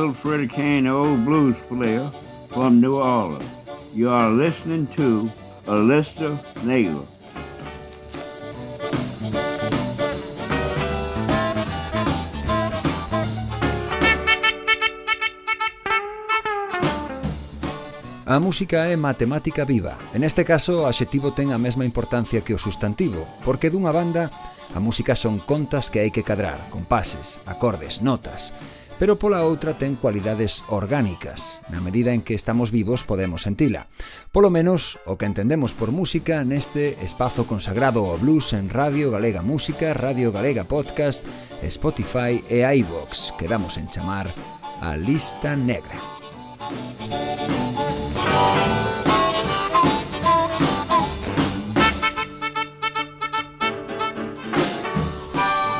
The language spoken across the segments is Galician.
Little Freddie Kane, the old blues player from New Orleans. You are listening to A Lister Negra. A música é matemática viva. En este caso, o adxetivo ten a mesma importancia que o sustantivo, porque dunha banda a música son contas que hai que cadrar, compases, acordes, notas, pero pola outra ten cualidades orgánicas. Na medida en que estamos vivos podemos sentila. Polo menos, o que entendemos por música neste espazo consagrado ao blues en Radio Galega Música, Radio Galega Podcast, Spotify e iVox, que damos en chamar a Lista Negra.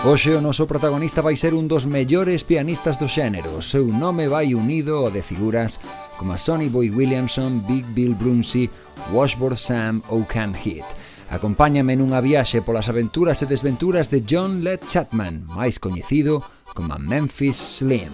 Hoxe o noso protagonista vai ser un dos mellores pianistas do xénero. O seu nome vai unido ao de figuras como a Sonny Boy Williamson, Big Bill Brunsey, Washboard Sam ou Cam Heath. Acompáñame nunha viaxe polas aventuras e desventuras de John Led Chapman, máis coñecido como Memphis Slim.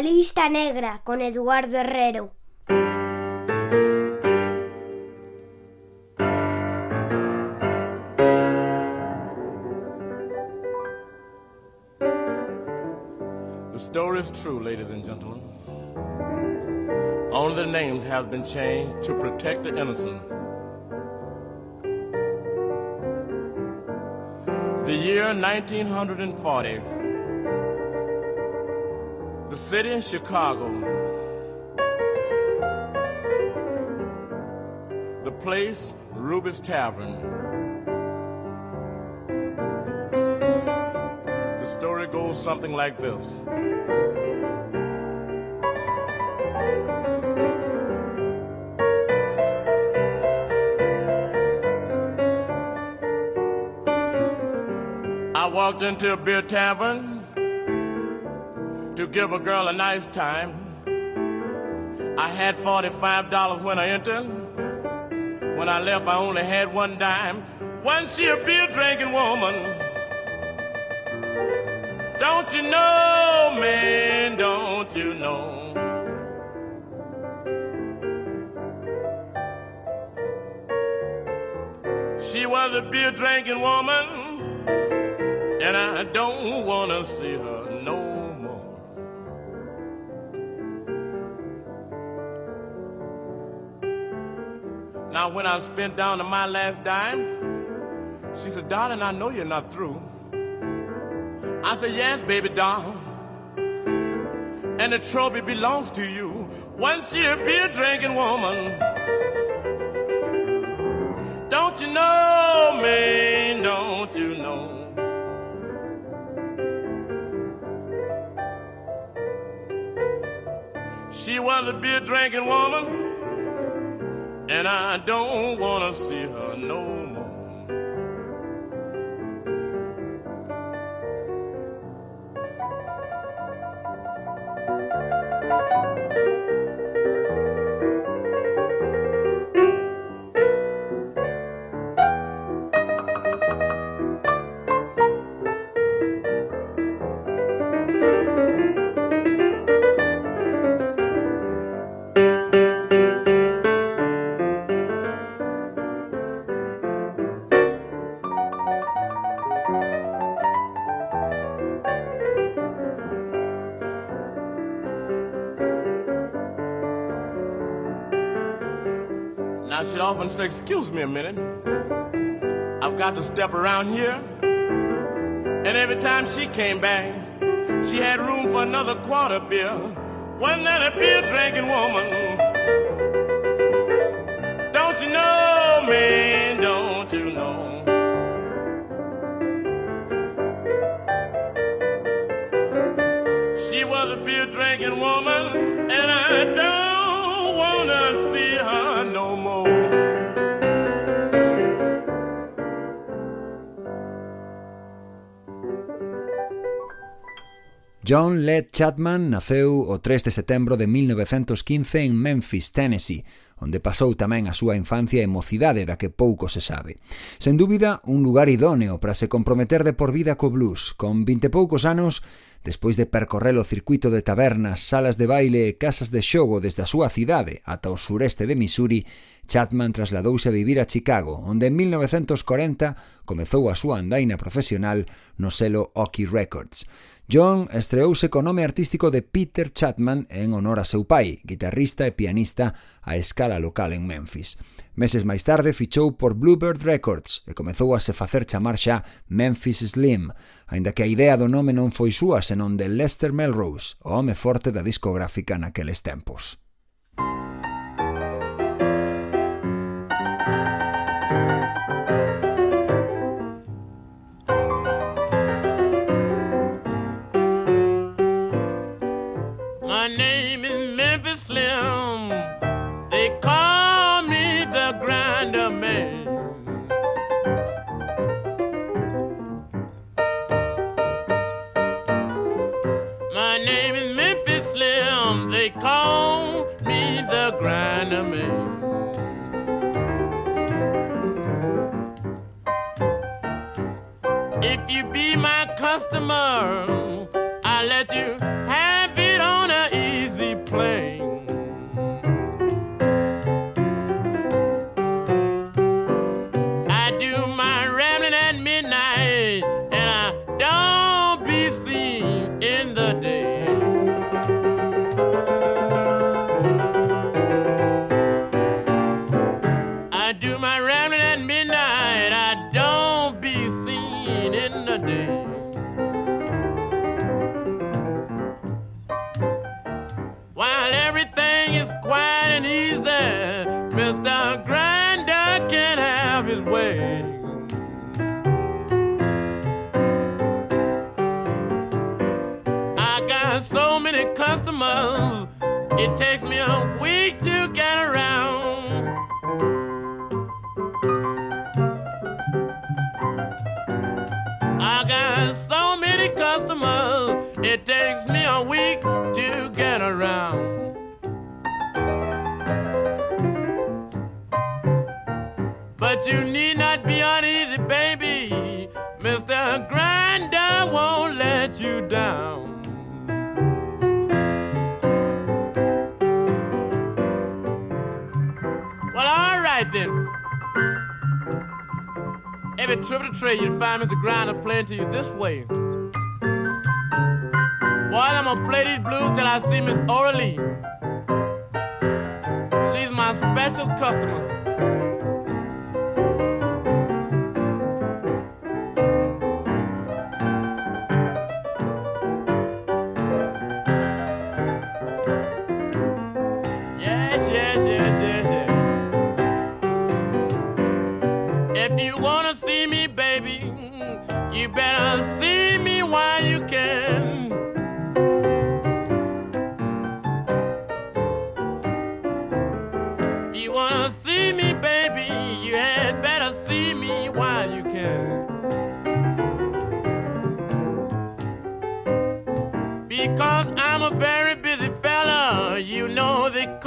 Lista negra con Eduardo Herrero. The story is true, ladies and gentlemen. Only the names have been changed to protect the innocent. The year 1940. The city of Chicago. The place, Ruby's Tavern. The story goes something like this. I walked into a beer tavern to give a girl a nice time. I had $45 when I entered. When I left, I only had one dime. Wasn't she a beer drinking woman? Don't you know, man, don't you know? She was a beer drinking woman, and I don't want to see her Now, when I spent down to my last dime, she said, Darling, I know you're not through. I said, Yes, baby doll. And the trophy belongs to you. Once she a beer drinking woman. Don't you know, me? Don't you know? She was a beer drinking woman, and I don't want to see her no often say, Excuse me a minute. I've got to step around here. And every time she came back, she had room for another quarter beer. Wasn't that a beer drinking woman? John Led Chapman naceu o 3 de setembro de 1915 en Memphis, Tennessee, onde pasou tamén a súa infancia e mocidade da que pouco se sabe. Sen dúbida, un lugar idóneo para se comprometer de por vida co blues. Con vinte poucos anos, despois de percorrer o circuito de tabernas, salas de baile e casas de xogo desde a súa cidade ata o sureste de Missouri, Chapman trasladouse a vivir a Chicago, onde en 1940 comezou a súa andaina profesional no selo Oki Records. John estreouse co nome artístico de Peter Chapman en honor a seu pai, guitarrista e pianista a escala local en Memphis. Meses máis tarde fichou por Bluebird Records e comezou a se facer chamar xa Memphis Slim, aínda que a idea do nome non foi súa senón de Lester Melrose, o home forte da discográfica naqueles tempos. If you be my customer, I'll let you have it on an easy plane. I do my rambling at midnight, and I don't be seen in the day. I do my rambling at midnight. It takes me a week to get around. I got so many customers, it takes me a week to get around. But you need not be uneasy. Find Mr. Grinder playing to you this way. Boy, I'm gonna play these blues till I see Miss Oralee. She's my special customer. you wanna see me, baby, you better see me while you can. You wanna see me, baby, you had better see me while you can. Because I'm a very busy fella, you know the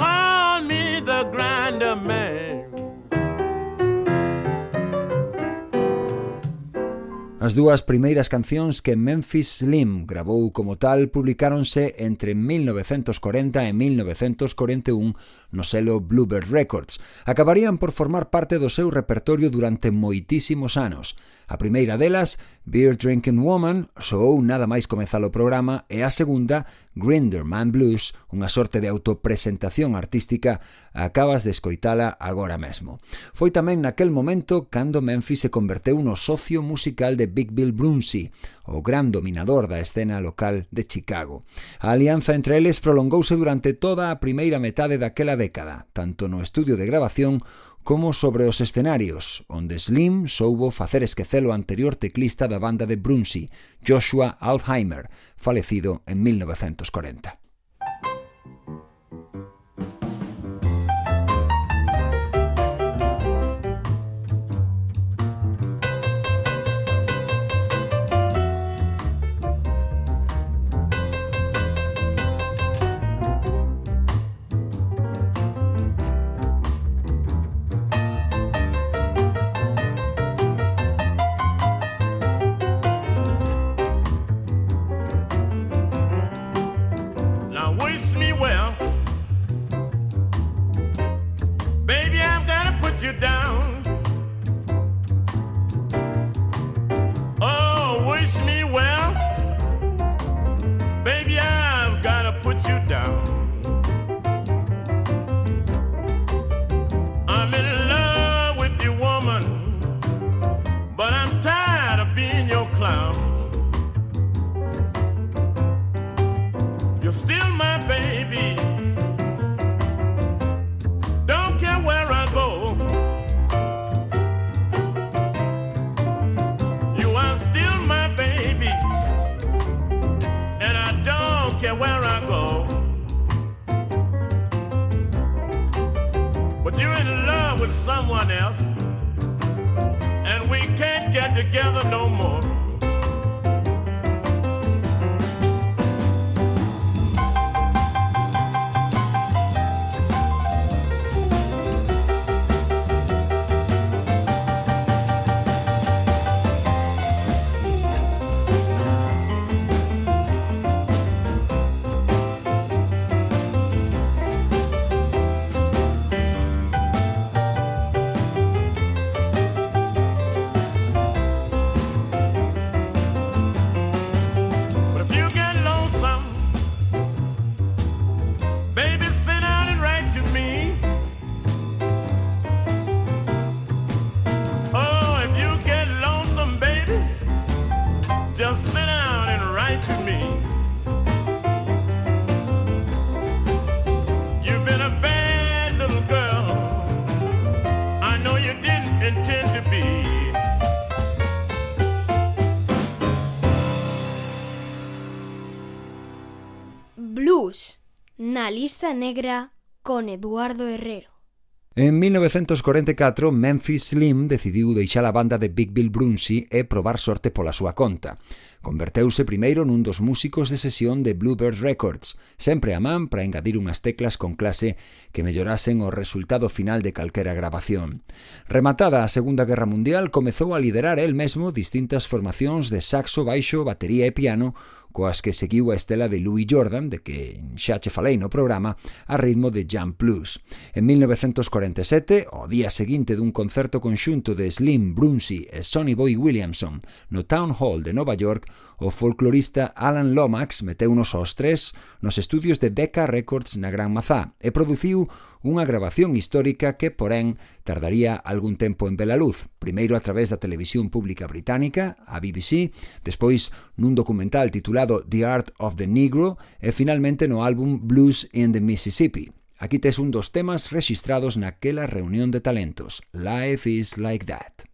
As dúas primeiras cancións que Memphis Slim gravou como tal publicáronse entre 1940 e 1941 no selo Bluebird Records. Acabarían por formar parte do seu repertorio durante moitísimos anos. A primeira delas, Beer Drinking Woman, soou nada máis comezar o programa, e a segunda, Grinder Man Blues, unha sorte de autopresentación artística, acabas de escoitala agora mesmo. Foi tamén naquel momento cando Memphis se converteu no socio musical de Big Bill Brunsey, o gran dominador da escena local de Chicago. A alianza entre eles prolongouse durante toda a primeira metade daquela década, tanto no estudio de grabación como sobre os escenarios, onde Slim soubo facer esquecer o anterior teclista da banda de Brunsy, Joshua Alzheimer, falecido en 1940. lista negra con Eduardo Herrero. En 1944, Memphis Slim decidiu deixar a banda de Big Bill Brunsey e probar sorte pola súa conta. Converteuse primeiro nun dos músicos de sesión de Bluebird Records, sempre a man para engadir unhas teclas con clase que mellorasen o resultado final de calquera grabación. Rematada a Segunda Guerra Mundial, comezou a liderar el mesmo distintas formacións de saxo, baixo, batería e piano, coas que seguiu a estela de Louis Jordan, de que xa che falei no programa, a ritmo de Jam Plus. En 1947, o día seguinte dun concerto conxunto de Slim Brunsy e Sonny Boy Williamson no Town Hall de Nova York, O folclorista Alan Lomax meteunos aos tres nos estudios de Decca Records na Gran Mazá e produciu unha grabación histórica que, porén, tardaría algún tempo en vela luz, primeiro a través da televisión pública británica, a BBC, despois nun documental titulado The Art of the Negro e finalmente no álbum Blues in the Mississippi. Aquí tes un dos temas registrados naquela reunión de talentos, Life is like that.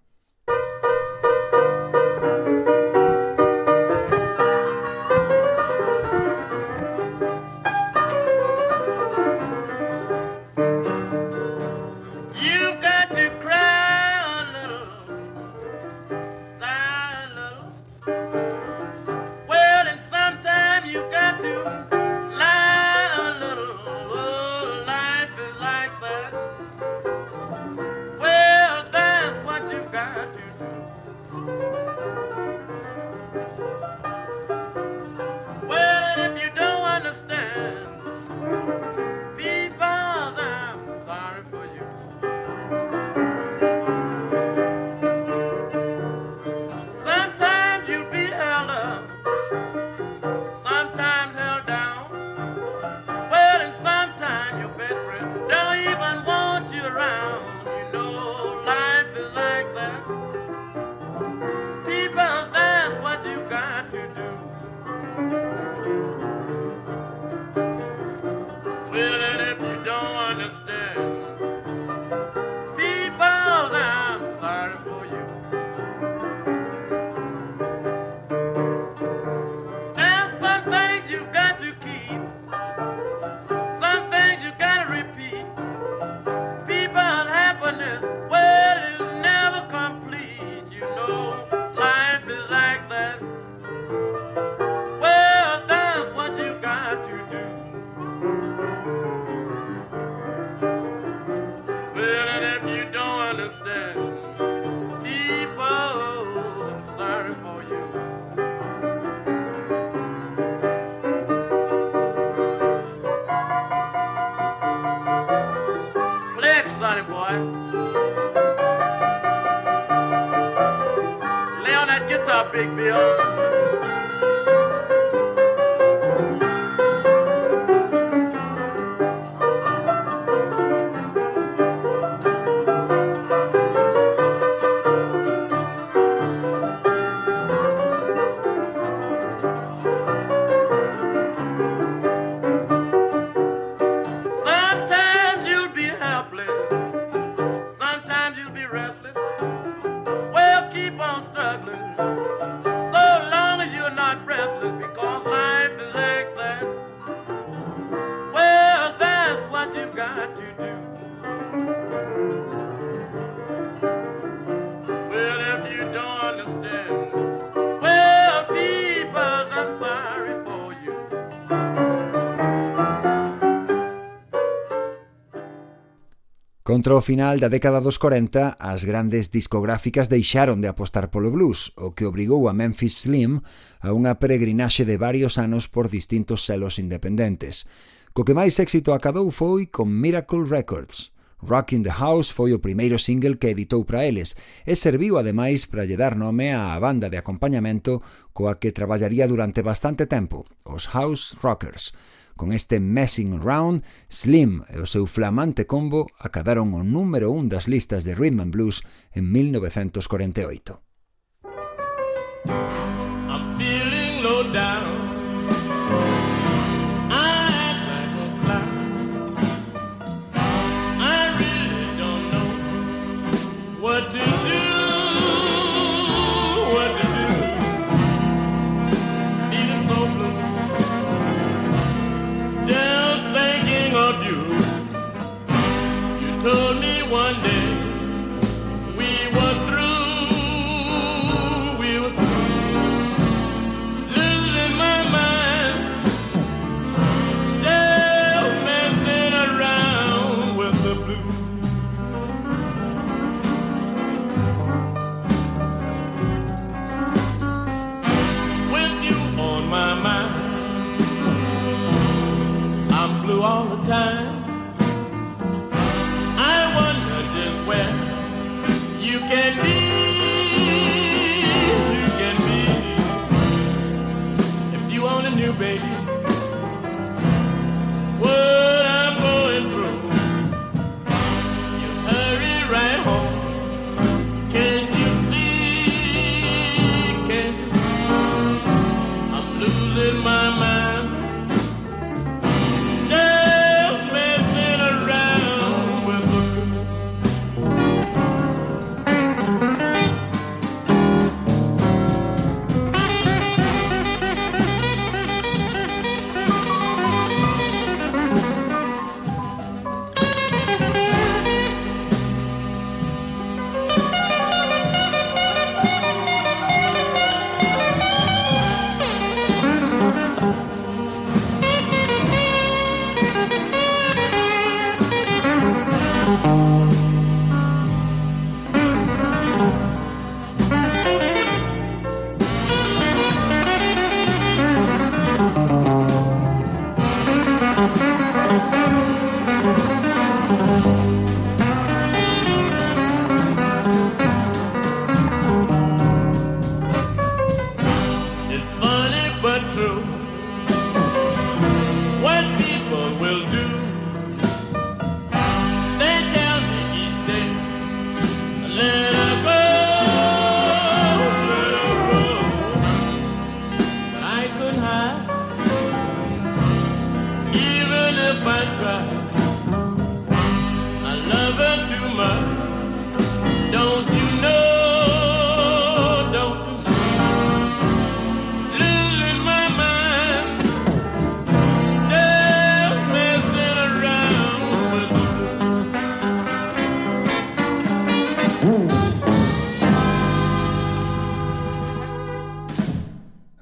Contra o final da década dos 40, as grandes discográficas deixaron de apostar polo blues, o que obrigou a Memphis Slim a unha peregrinaxe de varios anos por distintos selos independentes. Co que máis éxito acabou foi con Miracle Records. Rock in the House foi o primeiro single que editou para eles e serviu ademais para lle dar nome á banda de acompañamento coa que traballaría durante bastante tempo, os House Rockers. Con este Messing Round, Slim e o seu flamante combo acabaron o número un das listas de Rhythm and Blues en 1948. I'm feeling low down. time.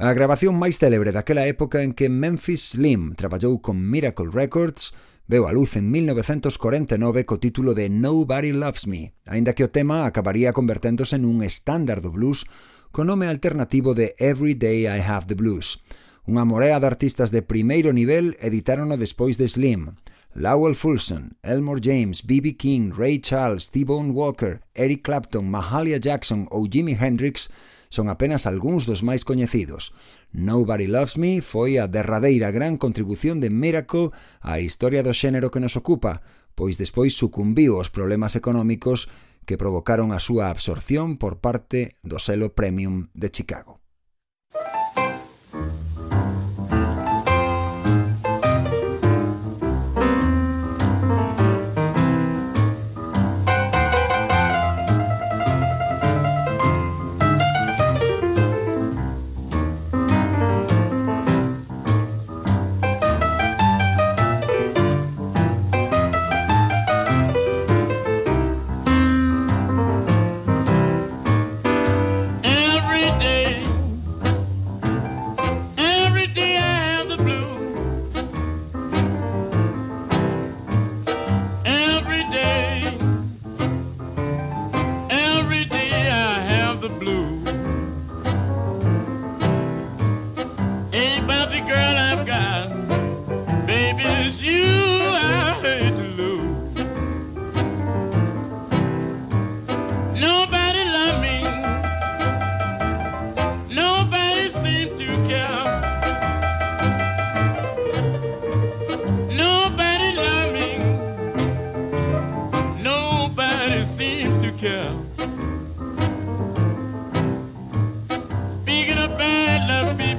A grabación máis célebre daquela época en que Memphis Slim traballou con Miracle Records veu a luz en 1949 co título de Nobody Loves Me, aínda que o tema acabaría converténdose nun estándar do blues co nome alternativo de Every Day I Have the Blues. Unha morea de artistas de primeiro nivel editárono despois de Slim. Lowell Fulson, Elmore James, B.B. King, Ray Charles, T-Bone Walker, Eric Clapton, Mahalia Jackson ou Jimi Hendrix Son apenas algúns dos máis coñecidos. Nobody Loves Me foi a derradeira gran contribución de Miracle á historia do xénero que nos ocupa, pois despois sucumbiu aos problemas económicos que provocaron a súa absorción por parte do selo Premium de Chicago.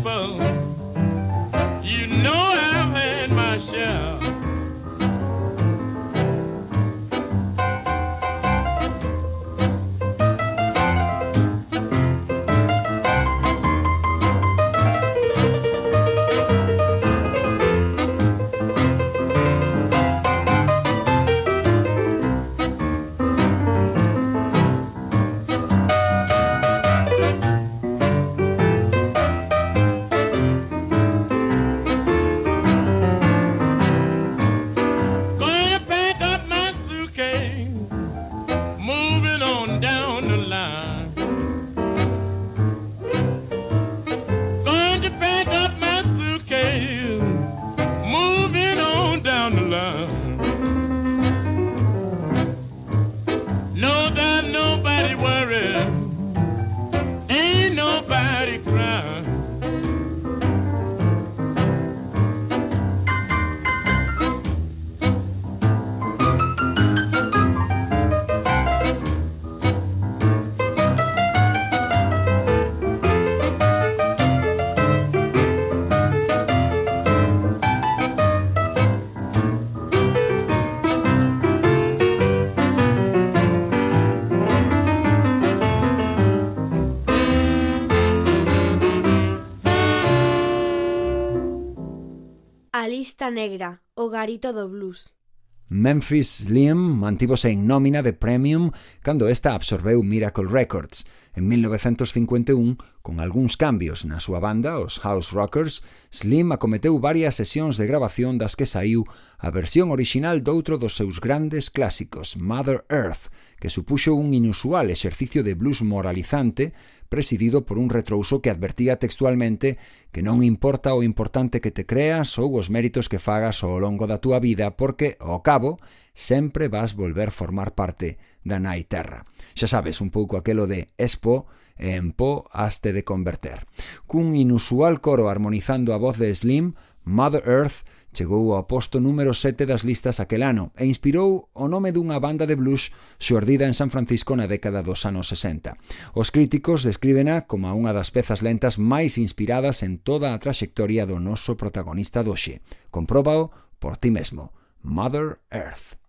trouble. lista negra, o garito do blues. Memphis Slim mantívose en nómina de Premium cando esta absorbeu Miracle Records, En 1951, con algúns cambios na súa banda, os House Rockers, Slim acometeu varias sesións de grabación das que saiu a versión orixinal doutro dos seus grandes clásicos, Mother Earth, que supuxo un inusual exercicio de blues moralizante presidido por un retrouso que advertía textualmente que non importa o importante que te creas ou os méritos que fagas ao longo da túa vida porque, ao cabo, sempre vas volver formar parte da nai terra. Xa sabes, un pouco aquelo de Expo en Po haste de converter. Cun inusual coro harmonizando a voz de Slim, Mother Earth chegou ao posto número 7 das listas aquel ano e inspirou o nome dunha banda de blues xordida en San Francisco na década dos anos 60. Os críticos descríbena como unha das pezas lentas máis inspiradas en toda a traxectoria do noso protagonista doxe. Compróbao por ti mesmo. Mother Earth.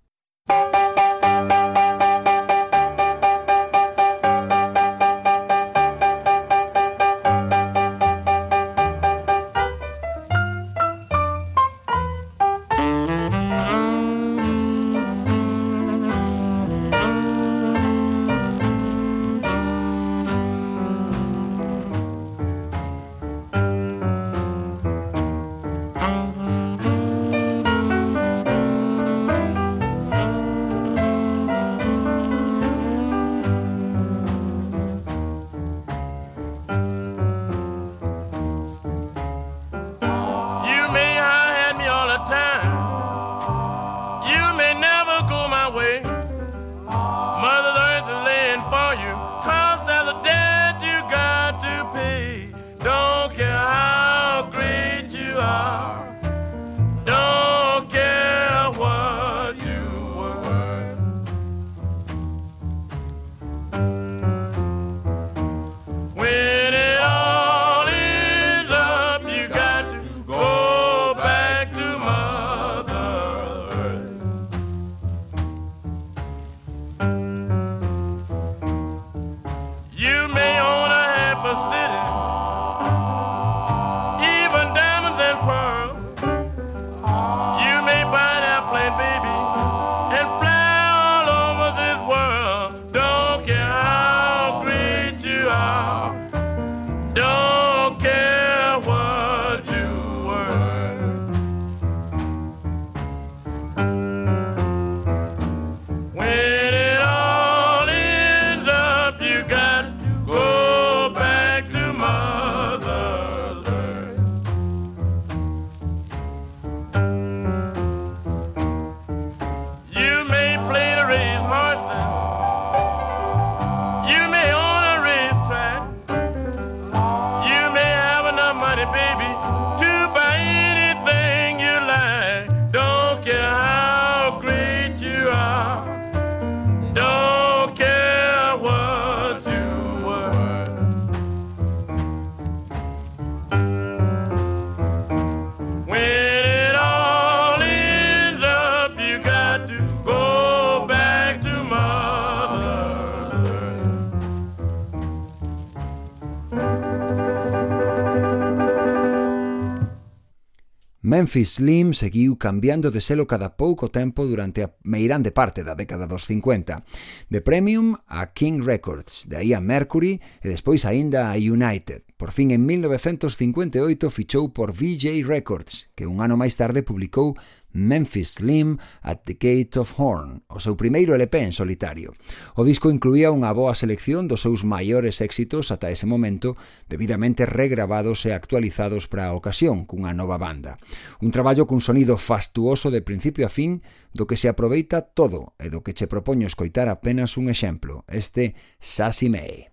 Memphis Slim seguiu cambiando de selo cada pouco tempo durante a meirande parte da década dos 50, de Premium a King Records, de aí a Mercury e despois aínda a United. Por fin en 1958 fichou por VJ Records, que un ano máis tarde publicou Memphis Slim at the Gate of Horn, o seu primeiro LP en solitario. O disco incluía unha boa selección dos seus maiores éxitos ata ese momento, debidamente regravados e actualizados para a ocasión cunha nova banda. Un traballo cun sonido fastuoso de principio a fin, do que se aproveita todo e do que che propoño escoitar apenas un exemplo, este Sassy May.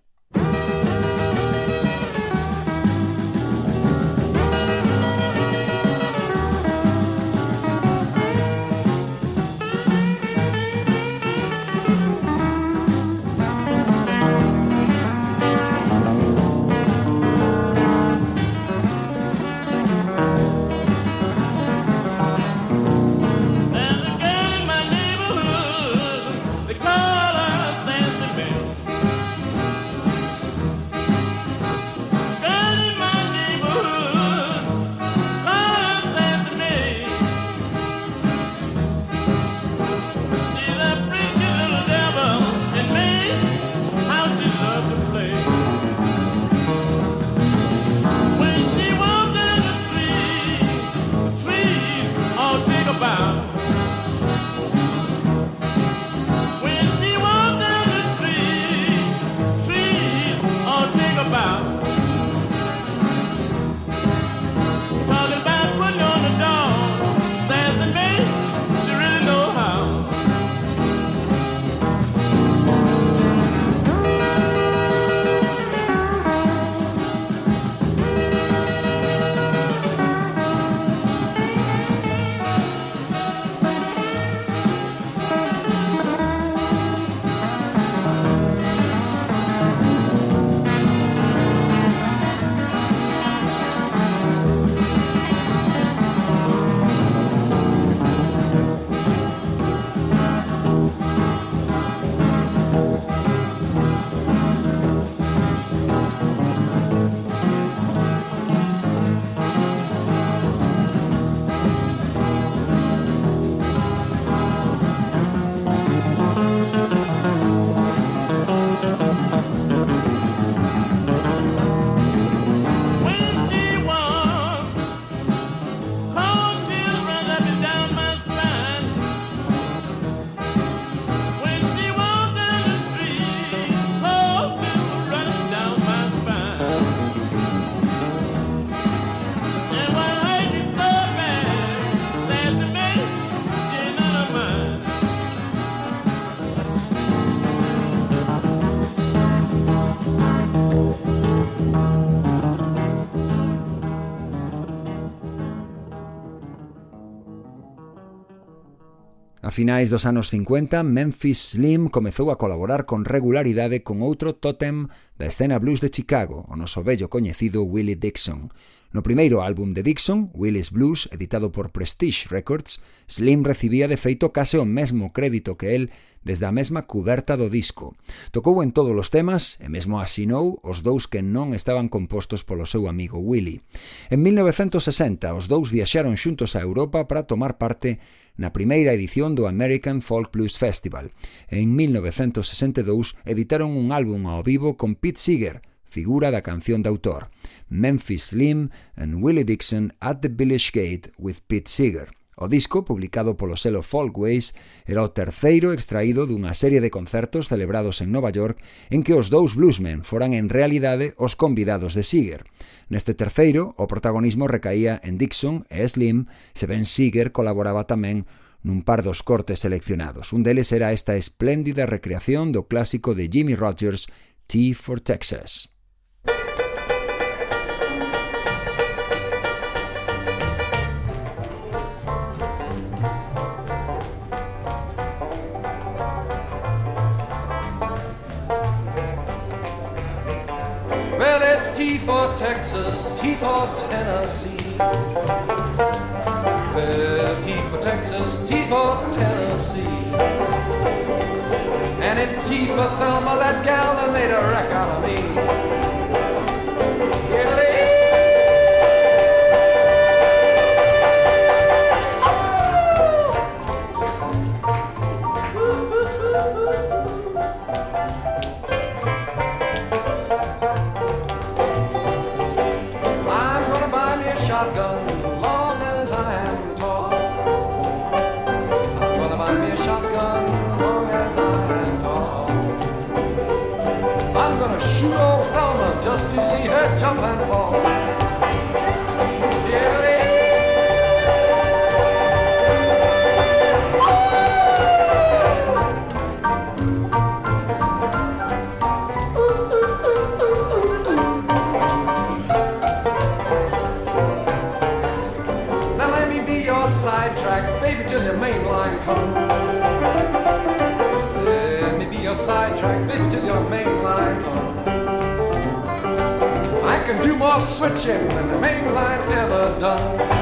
finais dos anos 50, Memphis Slim comezou a colaborar con regularidade con outro tótem da escena blues de Chicago, o noso vello coñecido Willie Dixon. No primeiro álbum de Dixon, Willie's Blues, editado por Prestige Records, Slim recibía de feito case o mesmo crédito que el desde a mesma cuberta do disco. Tocou en todos os temas e mesmo asinou os dous que non estaban compostos polo seu amigo Willie. En 1960, os dous viaxaron xuntos a Europa para tomar parte na primeira edición do American Folk Blues Festival. En 1962 editaron un álbum ao vivo con Pete Seeger, figura da canción de autor, Memphis Slim and Willie Dixon at the Village Gate with Pete Seeger. O disco, publicado polo selo Folkways, era o terceiro extraído dunha serie de concertos celebrados en Nova York en que os dous bluesmen foran en realidade os convidados de Seeger. Neste terceiro, o protagonismo recaía en Dixon e Slim, se ben Seeger colaboraba tamén nun par dos cortes seleccionados. Un deles era esta espléndida recreación do clásico de Jimmy Rogers, Tea for Texas. For Tennessee. Well, T for Texas, T for Tennessee. And it's T for Thelma, that gal that made a wreck out of me. sidetrack, baby, till your main line. Let me be your sidetrack, baby, till your mainline more switching than the main line ever done.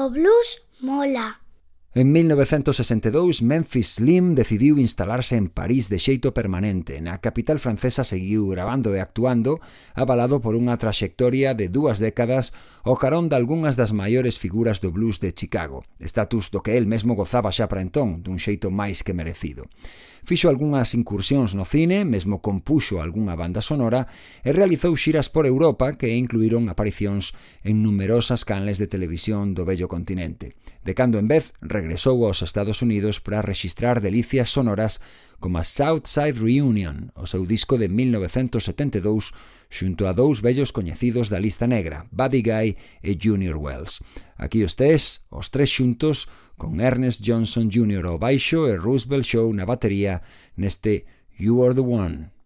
O blues mola. En 1962, Memphis Slim decidiu instalarse en París de xeito permanente. Na capital francesa seguiu grabando e actuando, avalado por unha traxectoria de dúas décadas o carón de algunhas das maiores figuras do blues de Chicago, estatus do que el mesmo gozaba xa para entón, dun xeito máis que merecido. Fixo algunhas incursións no cine, mesmo compuxo algunha banda sonora e realizou xiras por Europa que incluíron aparicións en numerosas canles de televisión do bello continente. De cando en vez regresou aos Estados Unidos para rexistrar delicias sonoras como a Southside Reunion, o seu disco de 1972, xunto a dous vellos coñecidos da lista negra, Buddy Guy e Junior Wells. Aquí os tes, os tres xuntos, con Ernest Johnson Jr. ao baixo e Roosevelt Shaw na batería neste You Are The One.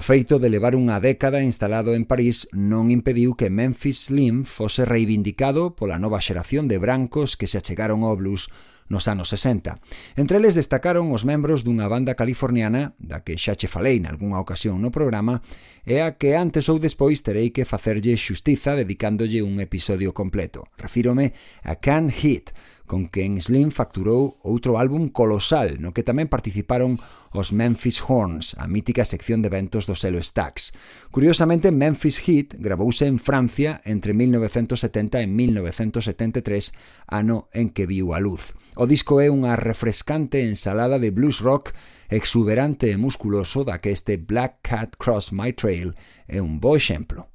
O feito de levar unha década instalado en París non impediu que Memphis Slim fose reivindicado pola nova xeración de brancos que se achegaron ao blues nos anos 60. Entre eles destacaron os membros dunha banda californiana, da que xa che falei nalgúnha ocasión no programa, e a que antes ou despois terei que facerlle xustiza dedicándolle un episodio completo. Refírome a Can Hit, con quen Slim facturou outro álbum colosal no que tamén participaron os Memphis Horns, a mítica sección de eventos do selo Stax. Curiosamente, Memphis Heat grabouse en Francia entre 1970 e 1973, ano en que viu a luz. O disco é unha refrescante ensalada de blues rock exuberante e musculoso da que este Black Cat Cross My Trail é un bo exemplo.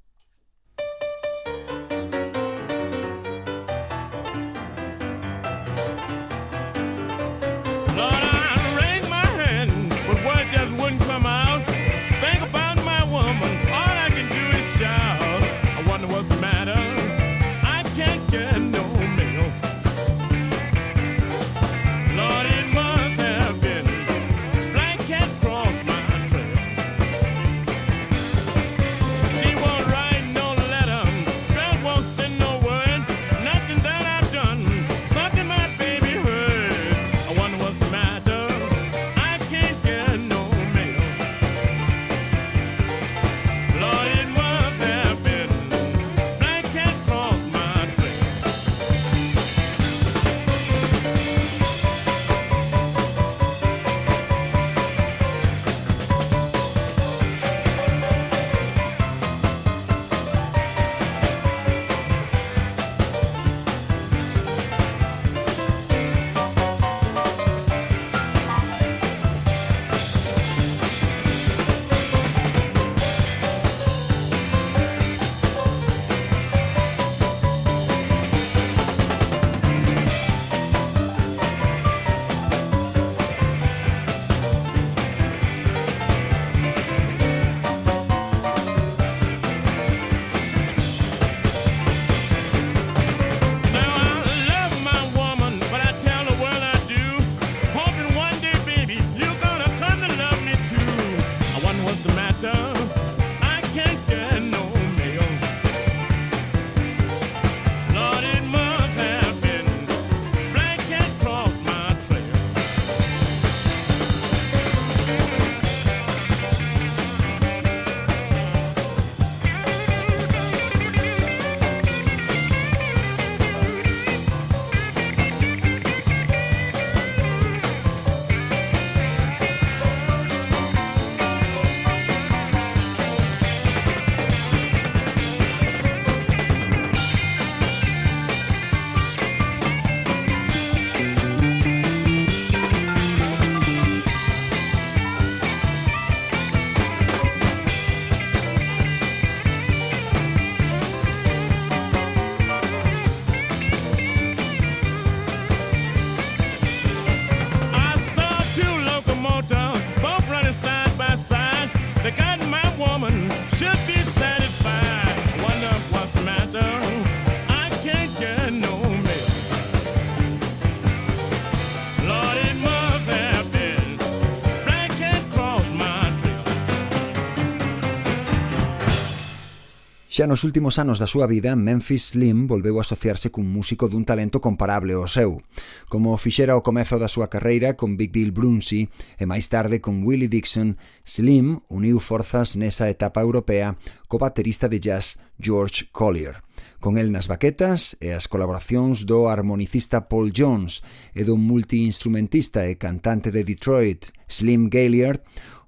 Xa nos últimos anos da súa vida, Memphis Slim volveu a asociarse cun músico dun talento comparable ao seu, como fixera ao comezo da súa carreira con Big Bill Brunsey e máis tarde con Willie Dixon, Slim uniu forzas nesa etapa europea co baterista de jazz George Collier. Con el nas baquetas e as colaboracións do harmonicista Paul Jones e do multiinstrumentista e cantante de Detroit, Slim Gaillard,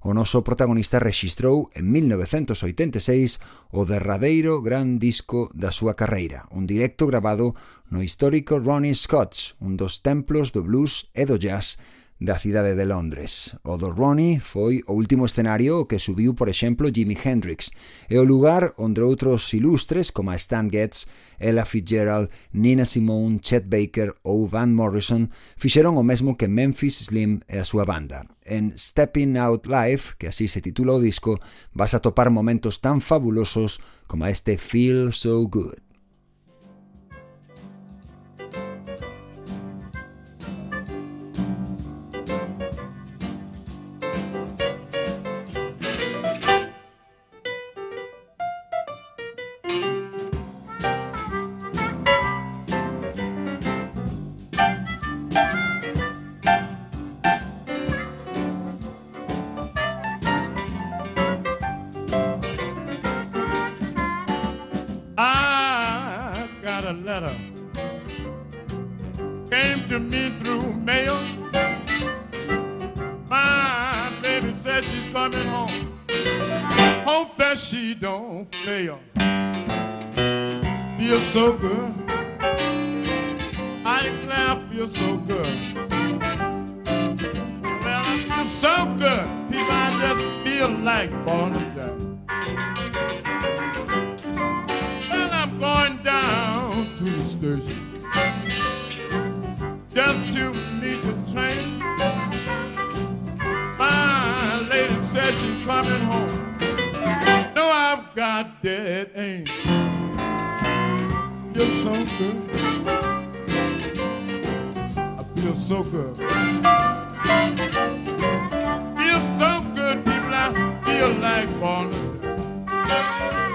O noso protagonista rexistrou en 1986 o derradeiro gran disco da súa carreira, un directo grabado no histórico Ronnie Scott's, un dos templos do blues e do jazz da cidade de Londres. O do Ronnie foi o último escenario que subiu, por exemplo, Jimi Hendrix, e o lugar onde outros ilustres como a Stan Getz, Ella Fitzgerald, Nina Simone, Chet Baker ou Van Morrison fixeron o mesmo que Memphis Slim e a súa banda. En Stepping Out Live, que así se titula o disco, vas a topar momentos tan fabulosos como este Feel So Good. your life on.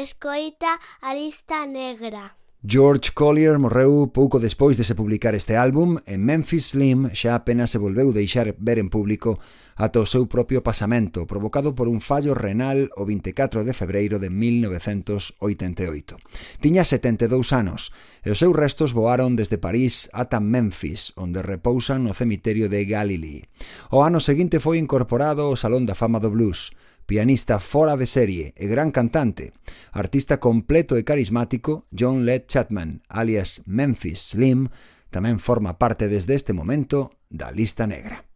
escoita a lista negra. George Collier morreu pouco despois de se publicar este álbum e Memphis Slim xa apenas se volveu deixar ver en público ata o seu propio pasamento provocado por un fallo renal o 24 de febreiro de 1988. Tiña 72 anos e os seus restos voaron desde París ata Memphis, onde repousan no cemiterio de Galilee. O ano seguinte foi incorporado ao Salón da Fama do Blues pianista fora de serie e gran cantante, artista completo e carismático, John Led Chapman, alias Memphis Slim, tamén forma parte desde este momento da lista negra.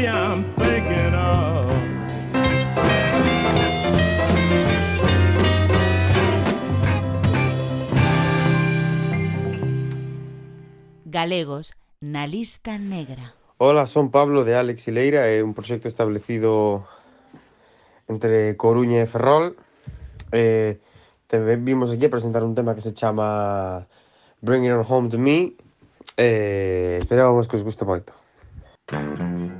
baby I'm thinking of. Galegos na lista negra. Ola, son Pablo de Alex e Leira, é un proxecto establecido entre Coruña e Ferrol. Eh, tamén vimos aquí a presentar un tema que se chama Bring It On Home To Me. Eh, esperábamos que os guste moito. Thank.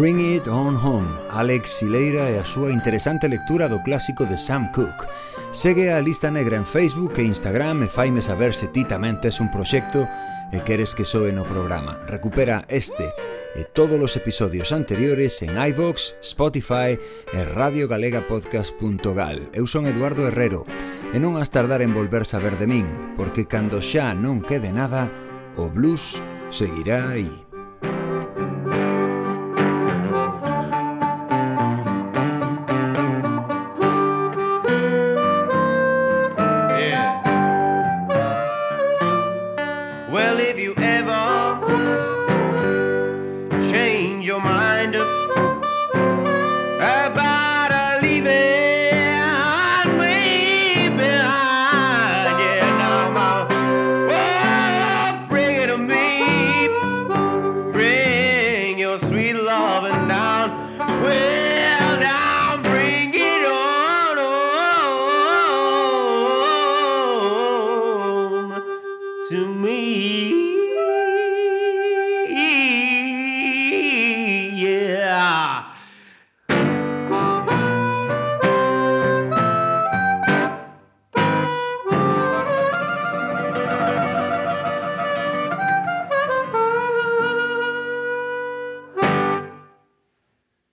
Bring It On Home, Alex Sileira e a súa interesante lectura do clásico de Sam Cooke. Segue a Lista Negra en Facebook e Instagram e faime saber se ti tamén tes un proxecto e queres que soe no programa. Recupera este e todos os episodios anteriores en iVox, Spotify e radiogalegapodcast.gal. Eu son Eduardo Herrero e non has tardar en volver saber de min, porque cando xa non quede nada, o blues seguirá aí.